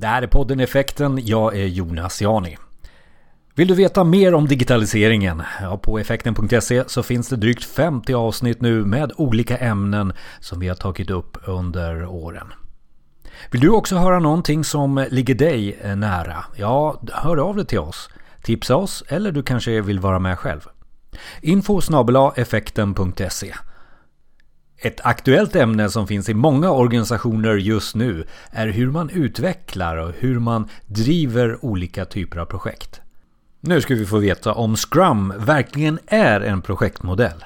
Det här är podden Effekten. Jag är Jonas Jani. Vill du veta mer om digitaliseringen? Ja, på effekten.se så finns det drygt 50 avsnitt nu med olika ämnen som vi har tagit upp under åren. Vill du också höra någonting som ligger dig eh, nära? Ja, hör av dig till oss. Tipsa oss eller du kanske vill vara med själv. Info effekten.se ett aktuellt ämne som finns i många organisationer just nu är hur man utvecklar och hur man driver olika typer av projekt. Nu ska vi få veta om Scrum verkligen är en projektmodell.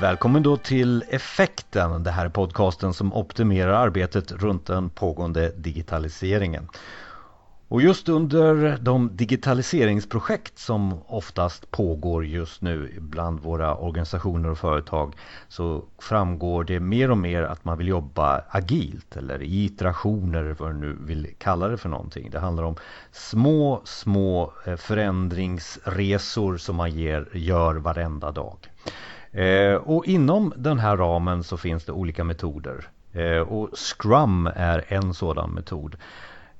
Välkommen då till Effekten, det här är podcasten som optimerar arbetet runt den pågående digitaliseringen. Och just under de digitaliseringsprojekt som oftast pågår just nu bland våra organisationer och företag så framgår det mer och mer att man vill jobba agilt eller i iterationer vad du nu vill kalla det för någonting. Det handlar om små, små eh, förändringsresor som man ger, gör varenda dag. Eh, och inom den här ramen så finns det olika metoder. Eh, och Scrum är en sådan metod.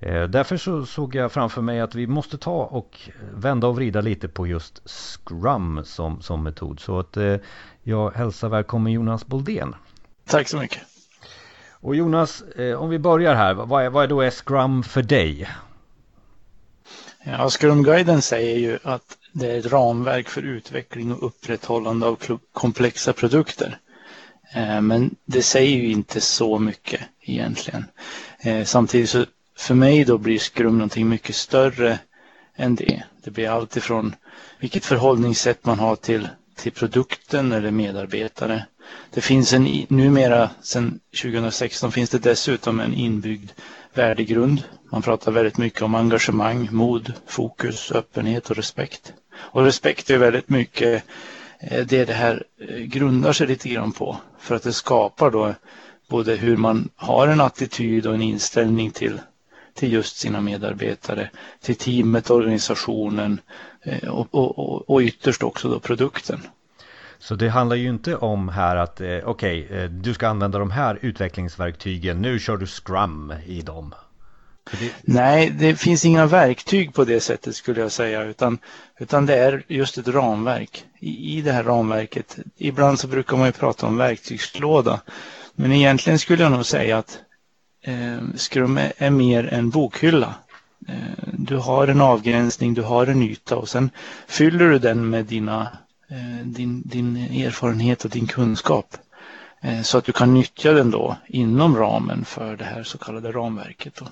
Eh, därför så såg jag framför mig att vi måste ta och vända och vrida lite på just Scrum som, som metod. Så att eh, jag hälsar välkommen Jonas Boldén. Tack så mycket. Och Jonas, eh, om vi börjar här, vad är, vad är då Scrum för dig? Ja, Scrum-guiden säger ju att det är ett ramverk för utveckling och upprätthållande av komplexa produkter. Men det säger ju inte så mycket egentligen. Samtidigt så för mig då blir Skrum någonting mycket större än det. Det blir allt ifrån vilket förhållningssätt man har till, till produkten eller medarbetare. Det finns en, numera sedan 2016 finns det dessutom en inbyggd värdegrund. Man pratar väldigt mycket om engagemang, mod, fokus, öppenhet och respekt. Och respekt är väldigt mycket eh, det det här eh, grundar sig lite grann på. För att det skapar då både hur man har en attityd och en inställning till till just sina medarbetare, till teamet, organisationen eh, och, och, och ytterst också då produkten. Så det handlar ju inte om här att eh, okej, okay, eh, du ska använda de här utvecklingsverktygen, nu kör du Scrum i dem. Det... Nej, det finns inga verktyg på det sättet skulle jag säga, utan, utan det är just ett ramverk. I, I det här ramverket, ibland så brukar man ju prata om verktygslåda, men egentligen skulle jag nog säga att Eh, Scrum är mer en bokhylla. Eh, du har en avgränsning, du har en yta och sen fyller du den med dina, eh, din, din erfarenhet och din kunskap. Eh, så att du kan nyttja den då inom ramen för det här så kallade ramverket. Då.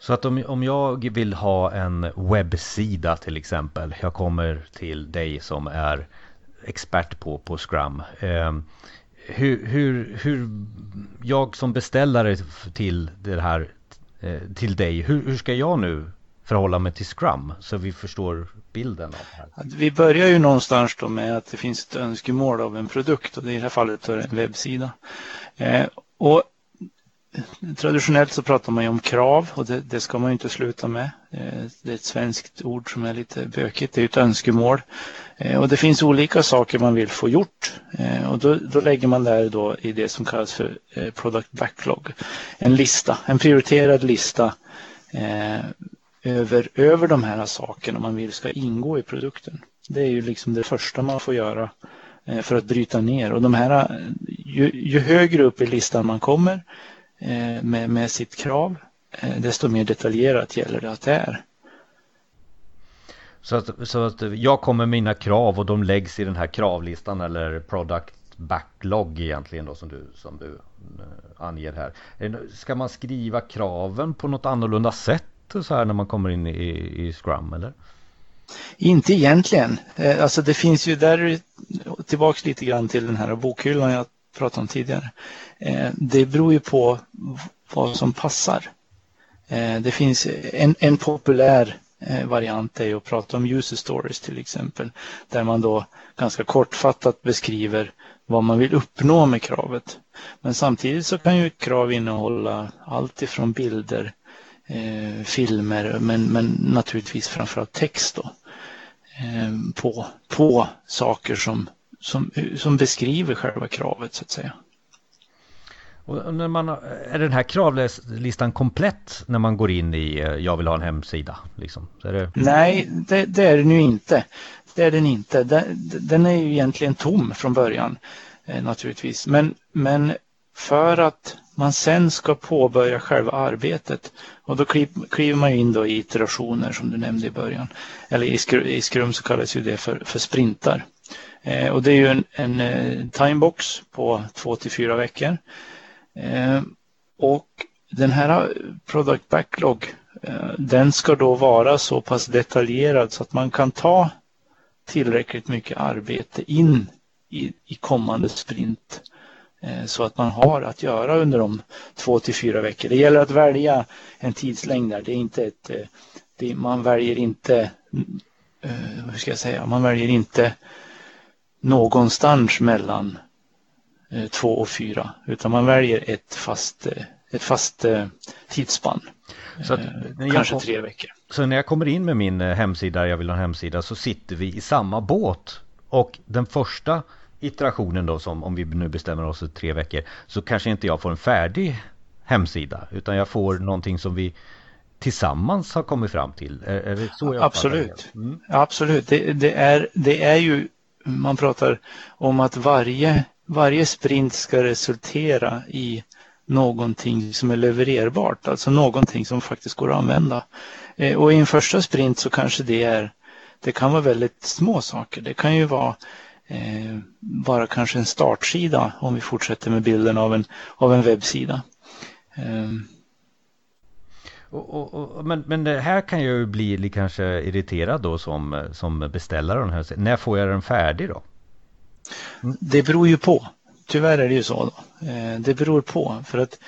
Så att om, om jag vill ha en webbsida till exempel, jag kommer till dig som är expert på, på Scrum. Eh, hur, hur, hur jag som beställare till det här eh, till dig, hur, hur ska jag nu förhålla mig till Scrum så vi förstår bilden av det här? Vi börjar ju någonstans då med att det finns ett önskemål av en produkt och det är i det här fallet en webbsida. Eh, och Traditionellt så pratar man ju om krav och det, det, ska man ju inte sluta med. Eh, det är ett svenskt ord som är lite bökigt. Det är ett önskemål. Eh, och det finns olika saker man vill få gjort. Eh, och då, då lägger man där då i det som kallas för product backlog. En lista, en prioriterad lista över, över de här sakerna man vill ska ingå i produkten. Det är ju liksom det första man får göra för att bryta ner. Och de här, ju, ju högre upp i listan man kommer med, med sitt krav, eh, desto mer detaljerat gäller det att det är. Så att, så att jag kommer med mina krav och de läggs i den här kravlistan eller product backlog egentligen då som du, som du eh, anger här. Ska man skriva kraven på något annorlunda sätt så här när man kommer in i, i Scrum eller? Inte egentligen. Alltså det finns ju där tillbaks lite grann till den här bokhyllan jag pratade om tidigare. Eh, det beror ju på vad som passar. Eh, det finns en, en populär eh, variant är att prata om user stories till exempel. Där man då ganska kortfattat beskriver vad man vill uppnå med kravet. Men samtidigt så kan ju ett krav innehålla allt ifrån bilder, eh, filmer men, men naturligtvis framförallt text då, eh, på, på saker som som, som beskriver själva kravet så att säga. Och när man, är den här kravlistan komplett när man går in i eh, jag vill ha en hemsida? Liksom? Det... Nej, det, det, är den ju inte. Det är den inte. Den, den är ju egentligen tom från början eh, naturligtvis. Men, men för att man sen ska påbörja själva arbetet och då kliver man in då i iterationer som du nämnde i början. Eller i, Scrum så kallas ju det för, för sprintar. Eh, och det är ju en, en eh, timebox på två till fyra veckor. Eh, och den här eh, product backlog eh, den ska då vara så pass detaljerad så att man kan ta tillräckligt mycket arbete in i, i kommande sprint eh, så att man har att göra under de två till fyra veckor. Det gäller att välja en tidslängd där. Det är inte ett, eh, det, man väljer inte, eh, hur ska jag säga, man väljer inte någonstans mellan Eh, två och fyra utan man väljer ett fast, eh, ett fast eh, tidsspann. Så att, kanske kom, tre veckor. Så när jag kommer in med min hemsida, jag vill ha en hemsida, så sitter vi i samma båt. Och den första iterationen då, som om vi nu bestämmer oss för tre veckor, så kanske inte jag får en färdig hemsida, utan jag får någonting som vi tillsammans har kommit fram till. Är, är det så jag Absolut. Mm. Absolut. Det, det, är, det är ju, man pratar om att varje varje sprint ska resultera i någonting som är levererbart, alltså någonting som faktiskt går att använda. Eh, och i en första sprint så kanske det är, det kan vara väldigt små saker. Det kan ju vara eh, bara kanske en startsida om vi fortsätter med bilden av en, av en webbsida. Eh. Och, och, och, men, men det här kan ju bli kanske irriterad då som, som beställare. Den här. När får jag den färdig då? Det beror ju på. Tyvärr är det ju så. Då. Eh, det beror på för att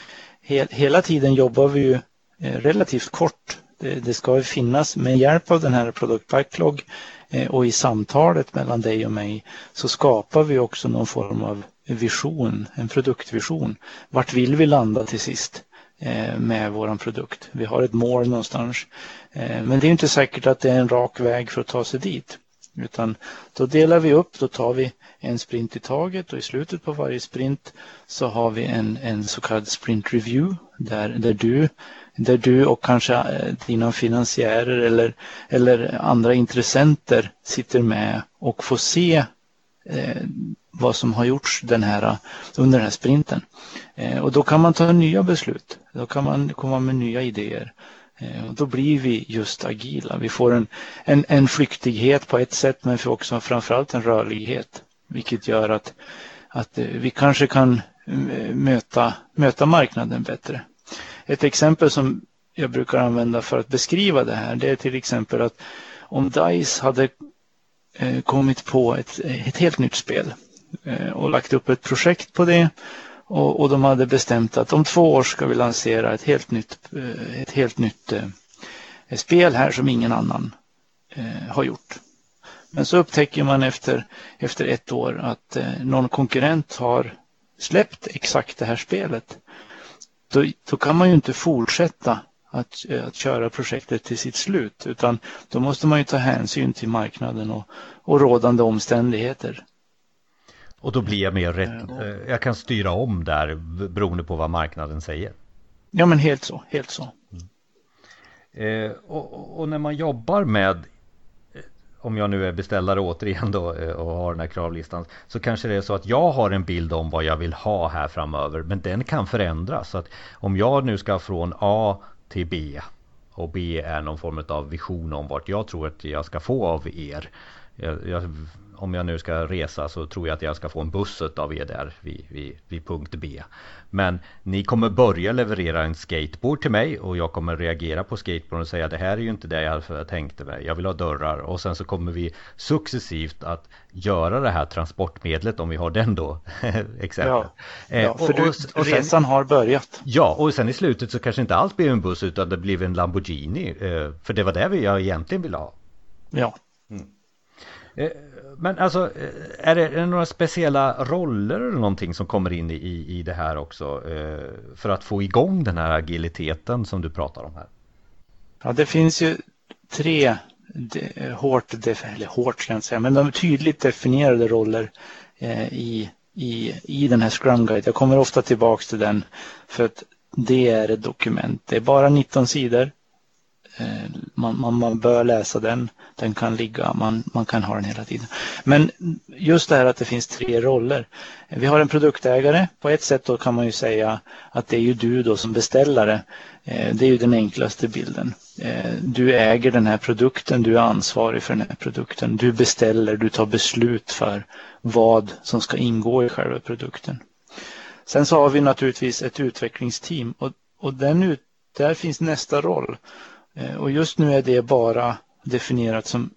hela tiden jobbar vi ju eh, relativt kort. Det ska ju finnas med hjälp av den här produktbacklog eh, och i samtalet mellan dig och mig så skapar vi också någon form av vision, en produktvision. Vart vill vi landa till sist Eh, med våran produkt? Vi har ett mål någonstans. Eh, men det är inte säkert att det är en rak väg för att ta sig dit. Utan då delar vi upp, då tar vi en sprint i taget och i slutet på varje sprint så har vi en, en så kallad sprint review där, där, du, där du och kanske eh, dina finansiärer eller, eller andra intressenter sitter med och får se Eh, vad som har gjorts den här, under den här sprinten. Eh, och då kan man ta nya beslut. Då kan man komma med nya idéer. Eh, och då blir vi just agila. Vi får en, en, en flyktighet på ett sätt men vi får också framförallt en rörlighet. Vilket gör att, att eh, vi kanske kan eh, möta, möta marknaden bättre. Ett exempel som jag brukar använda för att beskriva det här det är till exempel att om DICE hade Eh, kommit på ett, ett helt nytt spel eh, och lagt upp ett projekt på det och, och, de hade bestämt att om två år ska vi lansera ett helt nytt, eh, ett helt nytt ett spel här som ingen annan har gjort. Men så upptäcker man efter, efter ett år att någon konkurrent har släppt exakt det här spelet. Då, då kan man ju inte fortsätta att, eh, att köra projektet till sitt slut utan då måste man ju ta hänsyn till marknaden och, och rådande omständigheter. Och då blir jag mer rätt, eh, jag kan styra om där beroende på vad marknaden säger. Ja men helt så, helt så. Mm. Eh, och, och, när man jobbar med, eh, om jag nu är beställare återigen då eh, och har den här kravlistan, så kanske det är så att jag har en bild om vad jag vill ha här framöver, men den kan förändras. Så att om jag nu ska från A till B och B är någon form av vision om vart jag tror att jag ska få av er. Jag, jag om jag nu ska resa så tror jag att jag ska få en buss av er där vid, vid, vid punkt B. Men ni kommer börja leverera en skateboard till mig och jag kommer reagera på skateboarden och säga det här är ju inte det jag tänkte mig. Jag vill ha dörrar och sen så kommer vi successivt att göra det här transportmedlet om vi har den då. exempel. Ja, eh, ja, för du, och, och sen, resan har börjat. Ja, och sen i slutet så kanske inte alls blir en buss utan det blir en Lamborghini. Eh, för det var det jag egentligen ville ha. Ja. Mm. Men alltså, eh, är det, är det, några speciella roller eller någonting som kommer in i, i det här också? Eh, för att få igång den här agiliteten som du pratar om här? Ja, det finns ju tre de, hårt, eller hårt ska jag inte säga, men de tydligt definierade roller eh, i, i, i den här Scrum Guide. Jag kommer ofta tillbaks till den för att det är ett dokument. Det är bara 19 sidor. Eh, man, man, man, bör läsa den. Den kan ligga, man, man kan ha den hela tiden. Men just det här att det finns tre roller. Vi har en produktägare. På ett sätt då kan man ju säga att det är ju du då som beställare. Eh, det är ju den enklaste bilden. Eh, du äger den här produkten, du är ansvarig för den här produkten. Du beställer, du tar beslut för vad som ska ingå i själva produkten. Sen så har vi naturligtvis ett utvecklingsteam och, och den där finns nästa roll. Eh, och just nu är det bara definierat som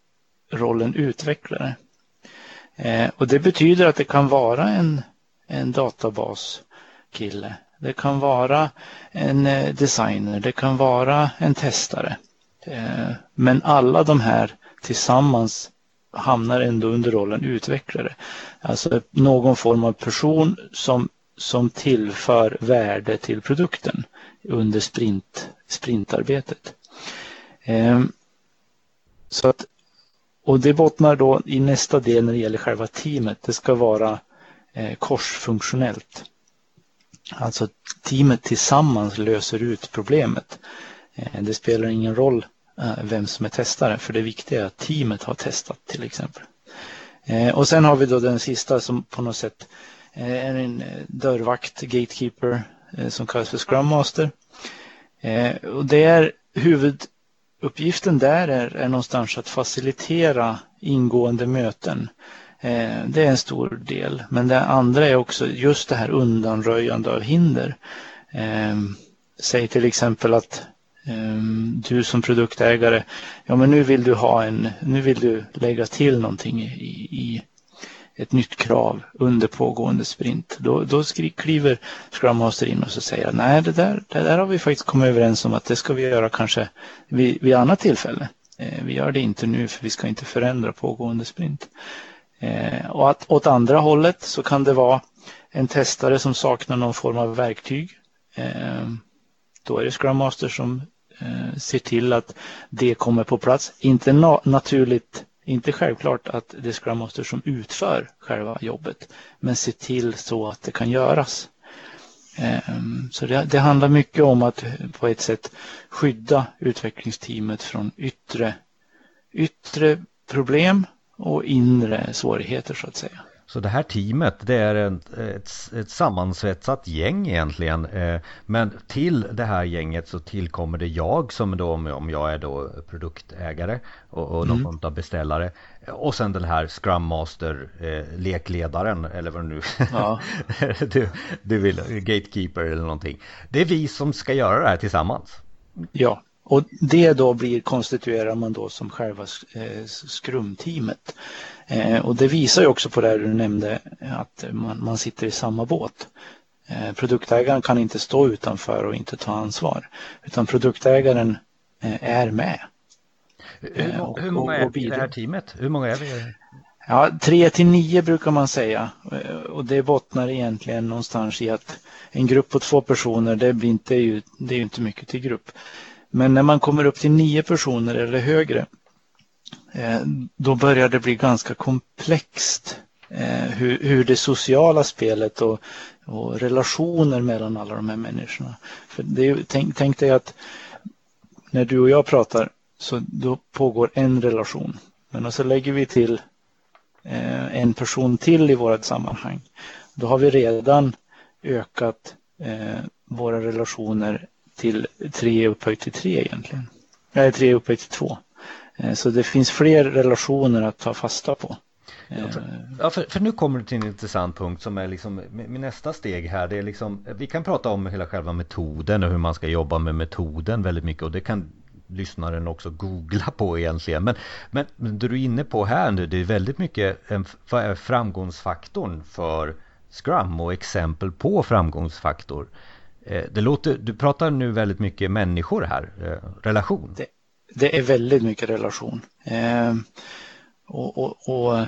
rollen utvecklare. Eh, och det betyder att det kan vara en, en databaskille. Det kan vara en eh, designer, det kan vara en testare. Men alla de här tillsammans hamnar ändå under rollen utvecklare. Alltså någon form av person som som tillför värde till produkten under sprint, sprintarbetet. Ehm, så att, och det bottnar då i nästa del när det gäller själva teamet. Det ska vara eh, korsfunktionellt. Alltså teamet tillsammans löser ut problemet. Ehm, det spelar ingen roll eh, vem som är testare för det viktiga är att teamet har testat till exempel. Ehm, och sen har vi då den sista som på något sätt eh, är en dörrvakt, gatekeeper, som kallas för Scrum Master. Och det är huvud uppgiften där är, är någonstans att facilitera ingående möten. Eh, det är en stor del, men det andra är också just det här undanröjande av hinder. Eh, säg till exempel att eh, du som produktägare, ja men nu vill du ha en, nu vill du lägga till någonting i, i ett nytt krav under pågående sprint. Då, då kliver Scrum Master in och så säger nej det där, det där har vi faktiskt kommit överens om att det ska vi göra kanske vid, vid annat tillfälle. Eh, vi gör det inte nu för vi ska inte förändra pågående sprint. Eh, och att åt andra hållet så kan det vara en testare som saknar någon form av verktyg. Eh, då är det Scrum Master som eh, ser till att det kommer på plats. Inte na naturligt inte självklart att det är Scrum Master som utför själva jobbet, men se till så att det kan göras. Ehm, så det, det, handlar mycket om att på ett sätt skydda utvecklingsteamet från yttre, yttre problem och inre svårigheter så att säga. Så det här teamet det är ett, ett, ett sammansvetsat gäng egentligen. Eh, men till det här gänget så tillkommer det jag som då om jag är då produktägare och, och någon mm. form av beställare. Och sen den här Scrum Master eh, lekledaren eller vad nu ja. du, du vill, Gatekeeper eller någonting. Det är vi som ska göra det här tillsammans. Ja, och det då blir konstituerar man då som själva eh, skrumteamet. Eh, och det visar ju också på det du nämnde att man, man sitter i samma båt. Eh, produktägaren kan inte stå utanför och inte ta ansvar utan produktägaren är med. Hur, hur många är i det här teamet? Hur många är vi? Ja, tre till nio brukar man säga och det bottnar egentligen någonstans i att en grupp på två personer det, blir inte, det är ju inte mycket till grupp. Men när man kommer upp till nio personer eller högre eh, Eh, då börjar det bli ganska komplext eh, hur, hur det sociala spelet och, och, relationer mellan alla de här människorna. För det tänk, tänk dig att när du och jag pratar så då pågår en relation. Men så lägger vi till eh, en person till i vårt sammanhang. Då har vi redan ökat eh, våra relationer till tre upphöjt till tre egentligen. Nej, tre upphöjt till två. Eh, så det finns fler relationer att ta fasta på. Ja, för, ja, för, för, nu kommer du till en intressant punkt som är liksom min nästa steg här. Det är liksom, vi kan prata om hela själva metoden och hur man ska jobba med metoden väldigt mycket och det kan lyssnaren också googla på egentligen. Men, men, det du är inne på här nu, det är väldigt mycket vad är framgångsfaktorn för Scrum och exempel på framgångsfaktor. Eh, det låter, du pratar nu väldigt mycket människor här, eh, relation. Det, det är väldigt mycket relation. Eh, och, och, och,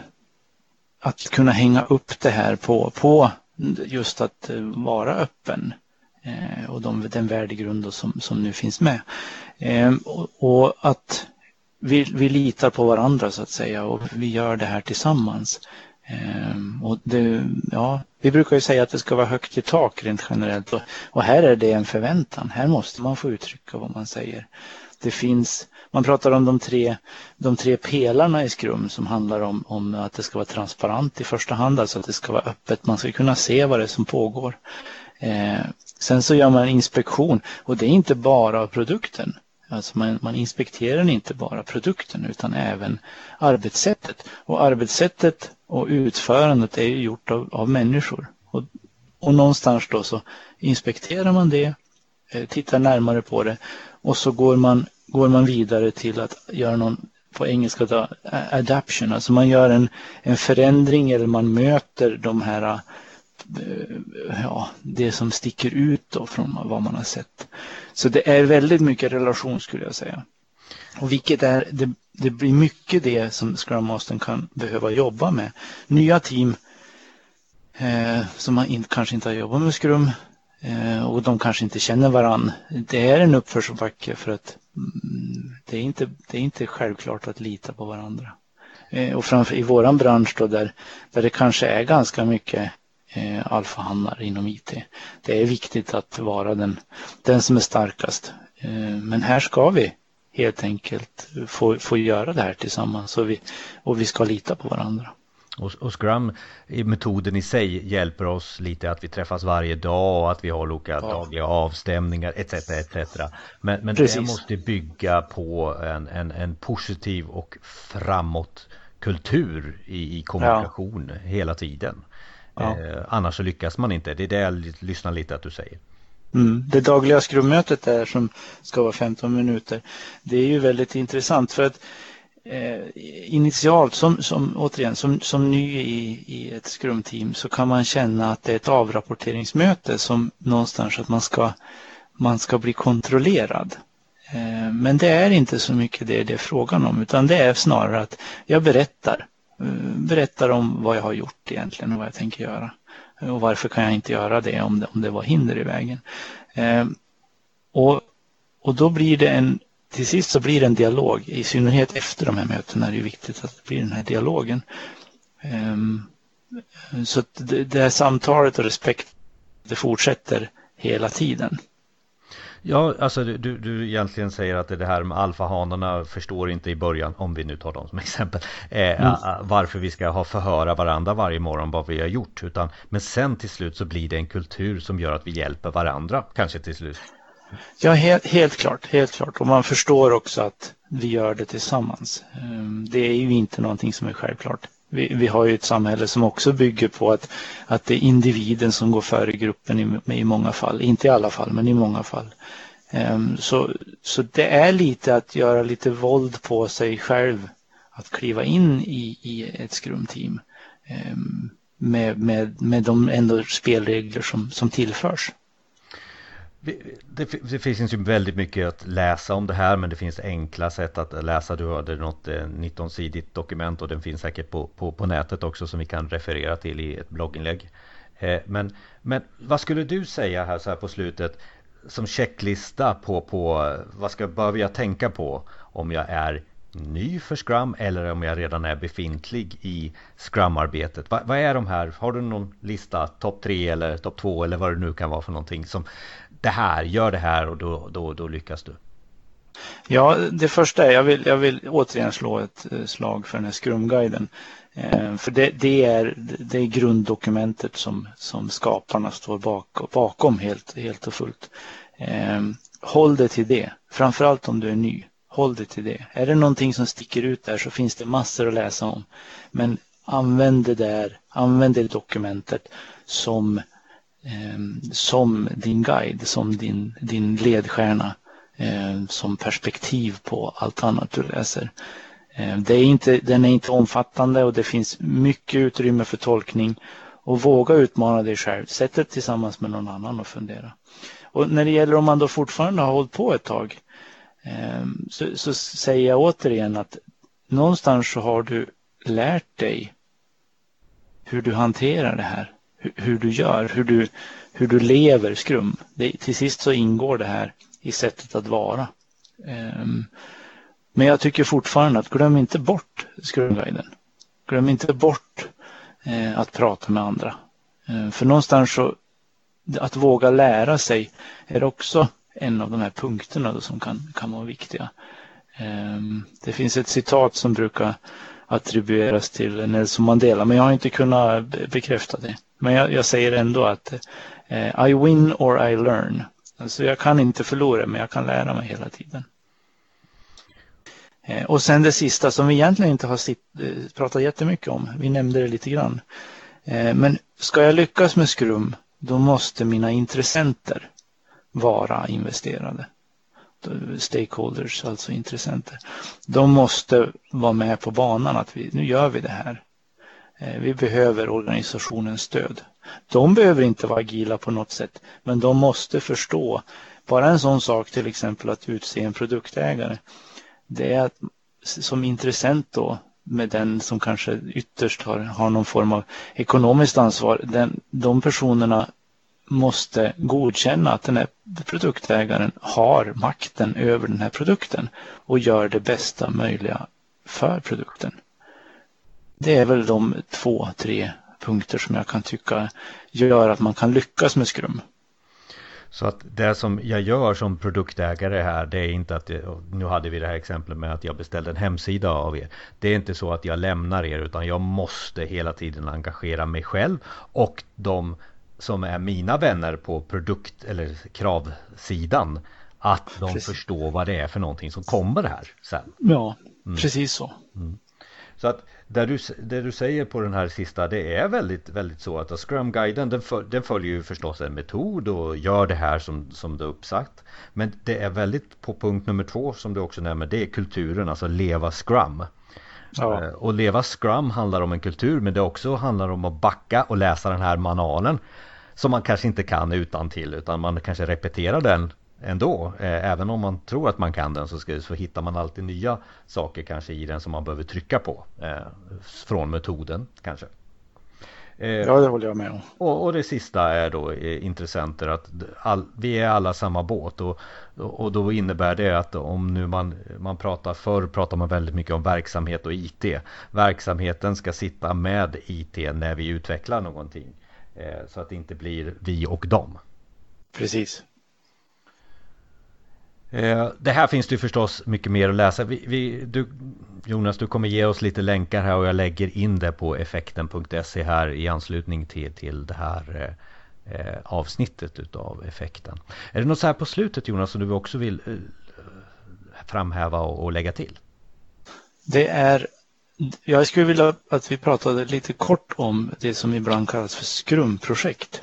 att kunna hänga upp det här på, på just att vara öppen eh, och de, den värdegrund som, som nu finns med. Eh, och, och, att vi, vi litar på varandra så att säga och vi gör det här tillsammans. Eh, och det, ja, vi brukar ju säga att det ska vara högt i tak rent generellt och, och här är det en förväntan. Här måste man få uttrycka vad man säger. Det finns, man pratar om de tre, de tre pelarna i Skrum som handlar om, om att det ska vara transparent i första hand, alltså att det ska vara öppet. Man ska kunna se vad det är som pågår. Eh, sen så gör man en inspektion och det är inte bara av produkten. Alltså man, man inspekterar inte bara produkten utan även arbetssättet. Och arbetssättet och utförandet är ju gjort av, av människor. Och, och någonstans då så inspekterar man det, eh, tittar närmare på det och så går man, går man vidare till att göra någon på engelska då, adaption, alltså man gör en, en förändring eller man möter de här eh, ja, det som sticker ut då från vad man har sett. Så det är väldigt mycket relation skulle jag säga. Och vilket är, det, det blir mycket det som Scrum Mastern kan behöva jobba med. Nya team eh, som man in, kanske inte har jobbat med Scrum Eh, och de kanske inte känner varann. Det är en uppförsbacke för att mm, det, är inte, det är inte självklart att lita på varandra. Eh, och framför i våran bransch då där, där det kanske är ganska mycket eh, alfahannar inom IT. Det är viktigt att vara den, den som är starkast. Eh, men här ska vi helt enkelt få, få göra det här tillsammans och vi, och vi ska lita på varandra. Och, och Scrum, metoden i sig, hjälper oss lite att vi träffas varje dag och att vi har olika ja. dagliga avstämningar etc. etc. Men, men det måste bygga på en, en, en positiv och framåt kultur i, i kommunikation ja. hela tiden. Ja. Eh, annars så lyckas man inte. Det är det jag lyssnar lite att du säger. Mm. Det dagliga skrummötet där som ska vara 15 minuter. Det är ju väldigt intressant för att Eh, initialt som, som, återigen, som, som ny i, i ett skrumteam så kan man känna att det är ett avrapporteringsmöte som någonstans att man ska, man ska bli kontrollerad. Eh, men det är inte så mycket det det är frågan om utan det är snarare att jag berättar eh, berättar om vad jag har gjort egentligen och vad jag tänker göra. Eh, och varför kan jag inte göra det om det, om det var hinder i vägen. Eh, och, och då blir det en, till sist så blir det en dialog. I synnerhet efter de här mötena är det viktigt att det blir den här dialogen. Eh, så det, här samtalet och respekt, det fortsätter hela tiden. Ja, alltså du, du egentligen säger att det här med alfahanarna förstår inte i början, om vi nu tar dem som exempel, eh, mm. varför vi ska ha förhöra varandra varje morgon vad vi har gjort. Utan, men sen till slut så blir det en kultur som gör att vi hjälper varandra, kanske till slut. Ja, helt, helt klart, helt klart. Och man förstår också att vi gör det tillsammans. Ehm, det är ju inte någonting som är självklart. Vi, vi, har ju ett samhälle som också bygger på att, att det är individen som går före gruppen i, i många fall. Inte i alla fall, men i många fall. Ehm, så, så det är lite att göra lite våld på sig själv. Att kliva in i, i ett skrumteam ehm, med, med, med de ändå spelregler som, som tillförs. Det, det, finns ju väldigt mycket att läsa om det här men det finns enkla sätt att läsa. Du hade något eh, 19-sidigt dokument och den finns säkert på, på, på nätet också som vi kan referera till i ett blogginlägg. Eh, men, men vad skulle du säga här så här på slutet som checklista på, på vad ska, behöver jag tänka på om jag är ny för Scrum eller om jag redan är befintlig i Scrum-arbetet? Vad, vad är de här? Har du någon lista, topp tre eller topp två eller vad det nu kan vara för någonting som det här, gör det här och då, då, då lyckas du? Ja, det första är, jag vill, jag vill återigen slå ett eh, slag för den här skrumguiden. Eh, för det, det, är, det är grunddokumentet som, som skaparna står bak, bakom helt, helt och fullt. Eh, håll det till det, framförallt om du är ny. Håll det till det. Är det någonting som sticker ut där så finns det massor att läsa om. Men använd det där, använd det dokumentet som Ehm, som din guide, som din, din ledstjärna, ehm, som perspektiv på allt annat du läser. Ehm, det är inte, den är inte omfattande och det finns mycket utrymme för tolkning. Och våga utmana dig själv. Sätt dig tillsammans med någon annan och fundera. Och när det gäller om man då fortfarande har hållit på ett tag så, så säger jag återigen att någonstans så har du lärt dig hur du hanterar det här hur, du gör, hur du, hur du lever skrum. Det, till sist så ingår det här i sättet att vara. Um, Men jag tycker fortfarande att glöm inte bort skrumguiden. Glöm inte bort eh, att prata med andra. Eh, för någonstans så att våga lära sig är också en av de här punkterna som kan, kan vara viktiga. Eh, det finns ett citat som brukar attribueras till Nelson Mandela men jag har inte kunnat bekräfta det. Men jag, jag säger ändå att eh, I win or I learn. Alltså jag kan inte förlora men jag kan lära mig hela tiden. Eh, och sen det sista som vi egentligen inte har sitt, eh, pratat jättemycket om. Vi nämnde det lite grann. Eh, men ska jag lyckas med Skrum då måste mina intressenter vara investerade. Eh, stakeholders, alltså intressenter. De måste vara med på banan att vi, nu gör vi det här. Eh, vi behöver organisationens stöd. De behöver inte vara agila på något sätt, men de måste förstå. Bara en sån sak till exempel att utse en produktägare det är att som intressent då med den som kanske ytterst har, har någon form av ekonomiskt ansvar. Den, de personerna måste godkänna att den här produktägaren har makten över den här produkten och gör det bästa möjliga för produkten. Det är väl de två, tre punkter som jag kan tycka gör att man kan lyckas med skrum. Så att det som jag gör som produktägare här det är inte att, nu hade vi det här exemplet med att jag beställde en hemsida av er. Det är inte så att jag lämnar er utan jag måste hela tiden engagera mig själv och de som är mina vänner på produkt eller kravsidan att de precis. förstår vad det är för någonting som kommer här sen. Ja, mm. precis så. Mm. Så att det du, det du säger på den här sista det är väldigt, väldigt så att Scrum-guiden den, föl, den följer ju förstås en metod och gör det här som, som det är uppsagt. Men det är väldigt på punkt nummer två som du också nämner, det är kulturen, alltså leva Scrum. Ja. Eh, och leva Scrum handlar om en kultur men det också handlar om att backa och läsa den här manualen. Som man kanske inte kan utan till utan man kanske repeterar den ändå. Eh, även om man tror att man kan den så, ska, så hittar man alltid nya saker kanske i den som man behöver trycka på. Eh, från metoden kanske. Eh, ja, det håller jag med om. Och, och det sista är då eh, intressenter att all, vi är alla samma båt och, och då innebär det att om nu man, man pratar förr pratar man väldigt mycket om verksamhet och IT. Verksamheten ska sitta med IT när vi utvecklar någonting. Eh, så att det inte blir vi och dem. Precis. Eh, det här finns det ju förstås mycket mer att läsa. Vi, vi, du, Jonas, du kommer ge oss lite länkar här och jag lägger in det på effekten.se här i anslutning till, till det här eh, eh, avsnittet utav effekten. Är det något så här på slutet Jonas som du också vill eh, framhäva och, och lägga till? Det är jag skulle vilja att vi pratade lite kort om det som ibland kallas för skrumprojekt.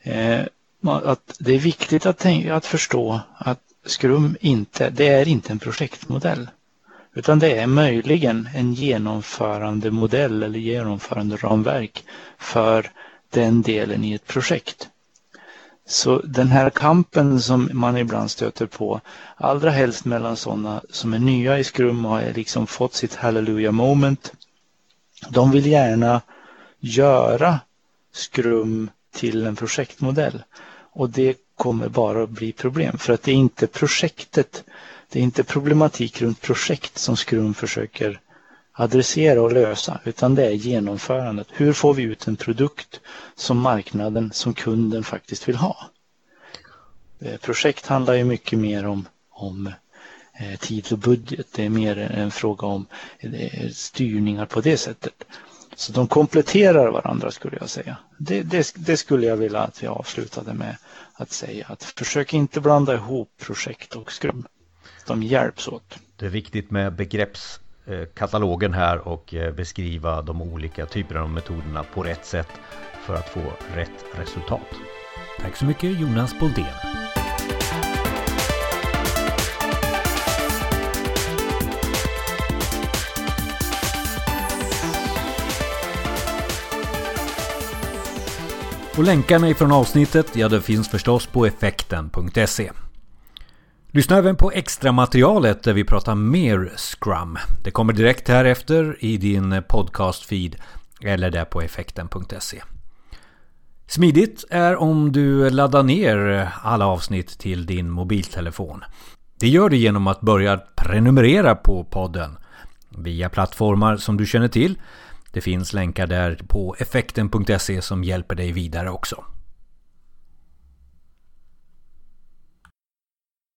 Eh, att det är viktigt att, tänka, att förstå att Scrum inte, det är inte en projektmodell. Utan det är möjligen en genomförande modell eller genomförande ramverk för den delen i ett projekt. Så den här kampen som man ibland stöter på, allra helst mellan sådana som är nya i Scrum och har liksom fått sitt hallelujah moment. De vill gärna göra Scrum till en projektmodell. Och det kommer bara att bli problem för att det är inte projektet, det är inte problematik runt projekt som Scrum försöker adressera och lösa utan det är genomförandet. Hur får vi ut en produkt som marknaden, som kunden faktiskt vill ha? Eh, projekt handlar ju mycket mer om, om eh, tid och budget. Det är mer en fråga om eh, styrningar på det sättet. Så de kompletterar varandra skulle jag säga. Det, det, det, skulle jag vilja att vi avslutade med att säga att försök inte blanda ihop projekt och skrum. De hjälps åt. Det är viktigt med begreppskatalogen här och eh, beskriva de olika typerna av metoderna på rätt sätt för att få rätt resultat. Tack så mycket Jonas Boldén. Och länkarna ifrån avsnittet, ja det finns förstås på effekten.se. Lyssna även på extra materialet där vi pratar mer Scrum. Det kommer direkt här efter i din podcast-feed eller där på effekten.se. Smidigt är om du laddar ner alla avsnitt till din mobiltelefon. Det gör du genom att börja prenumerera på podden via plattformar som du känner till. Det finns länkar där på effekten.se som hjälper dig vidare också.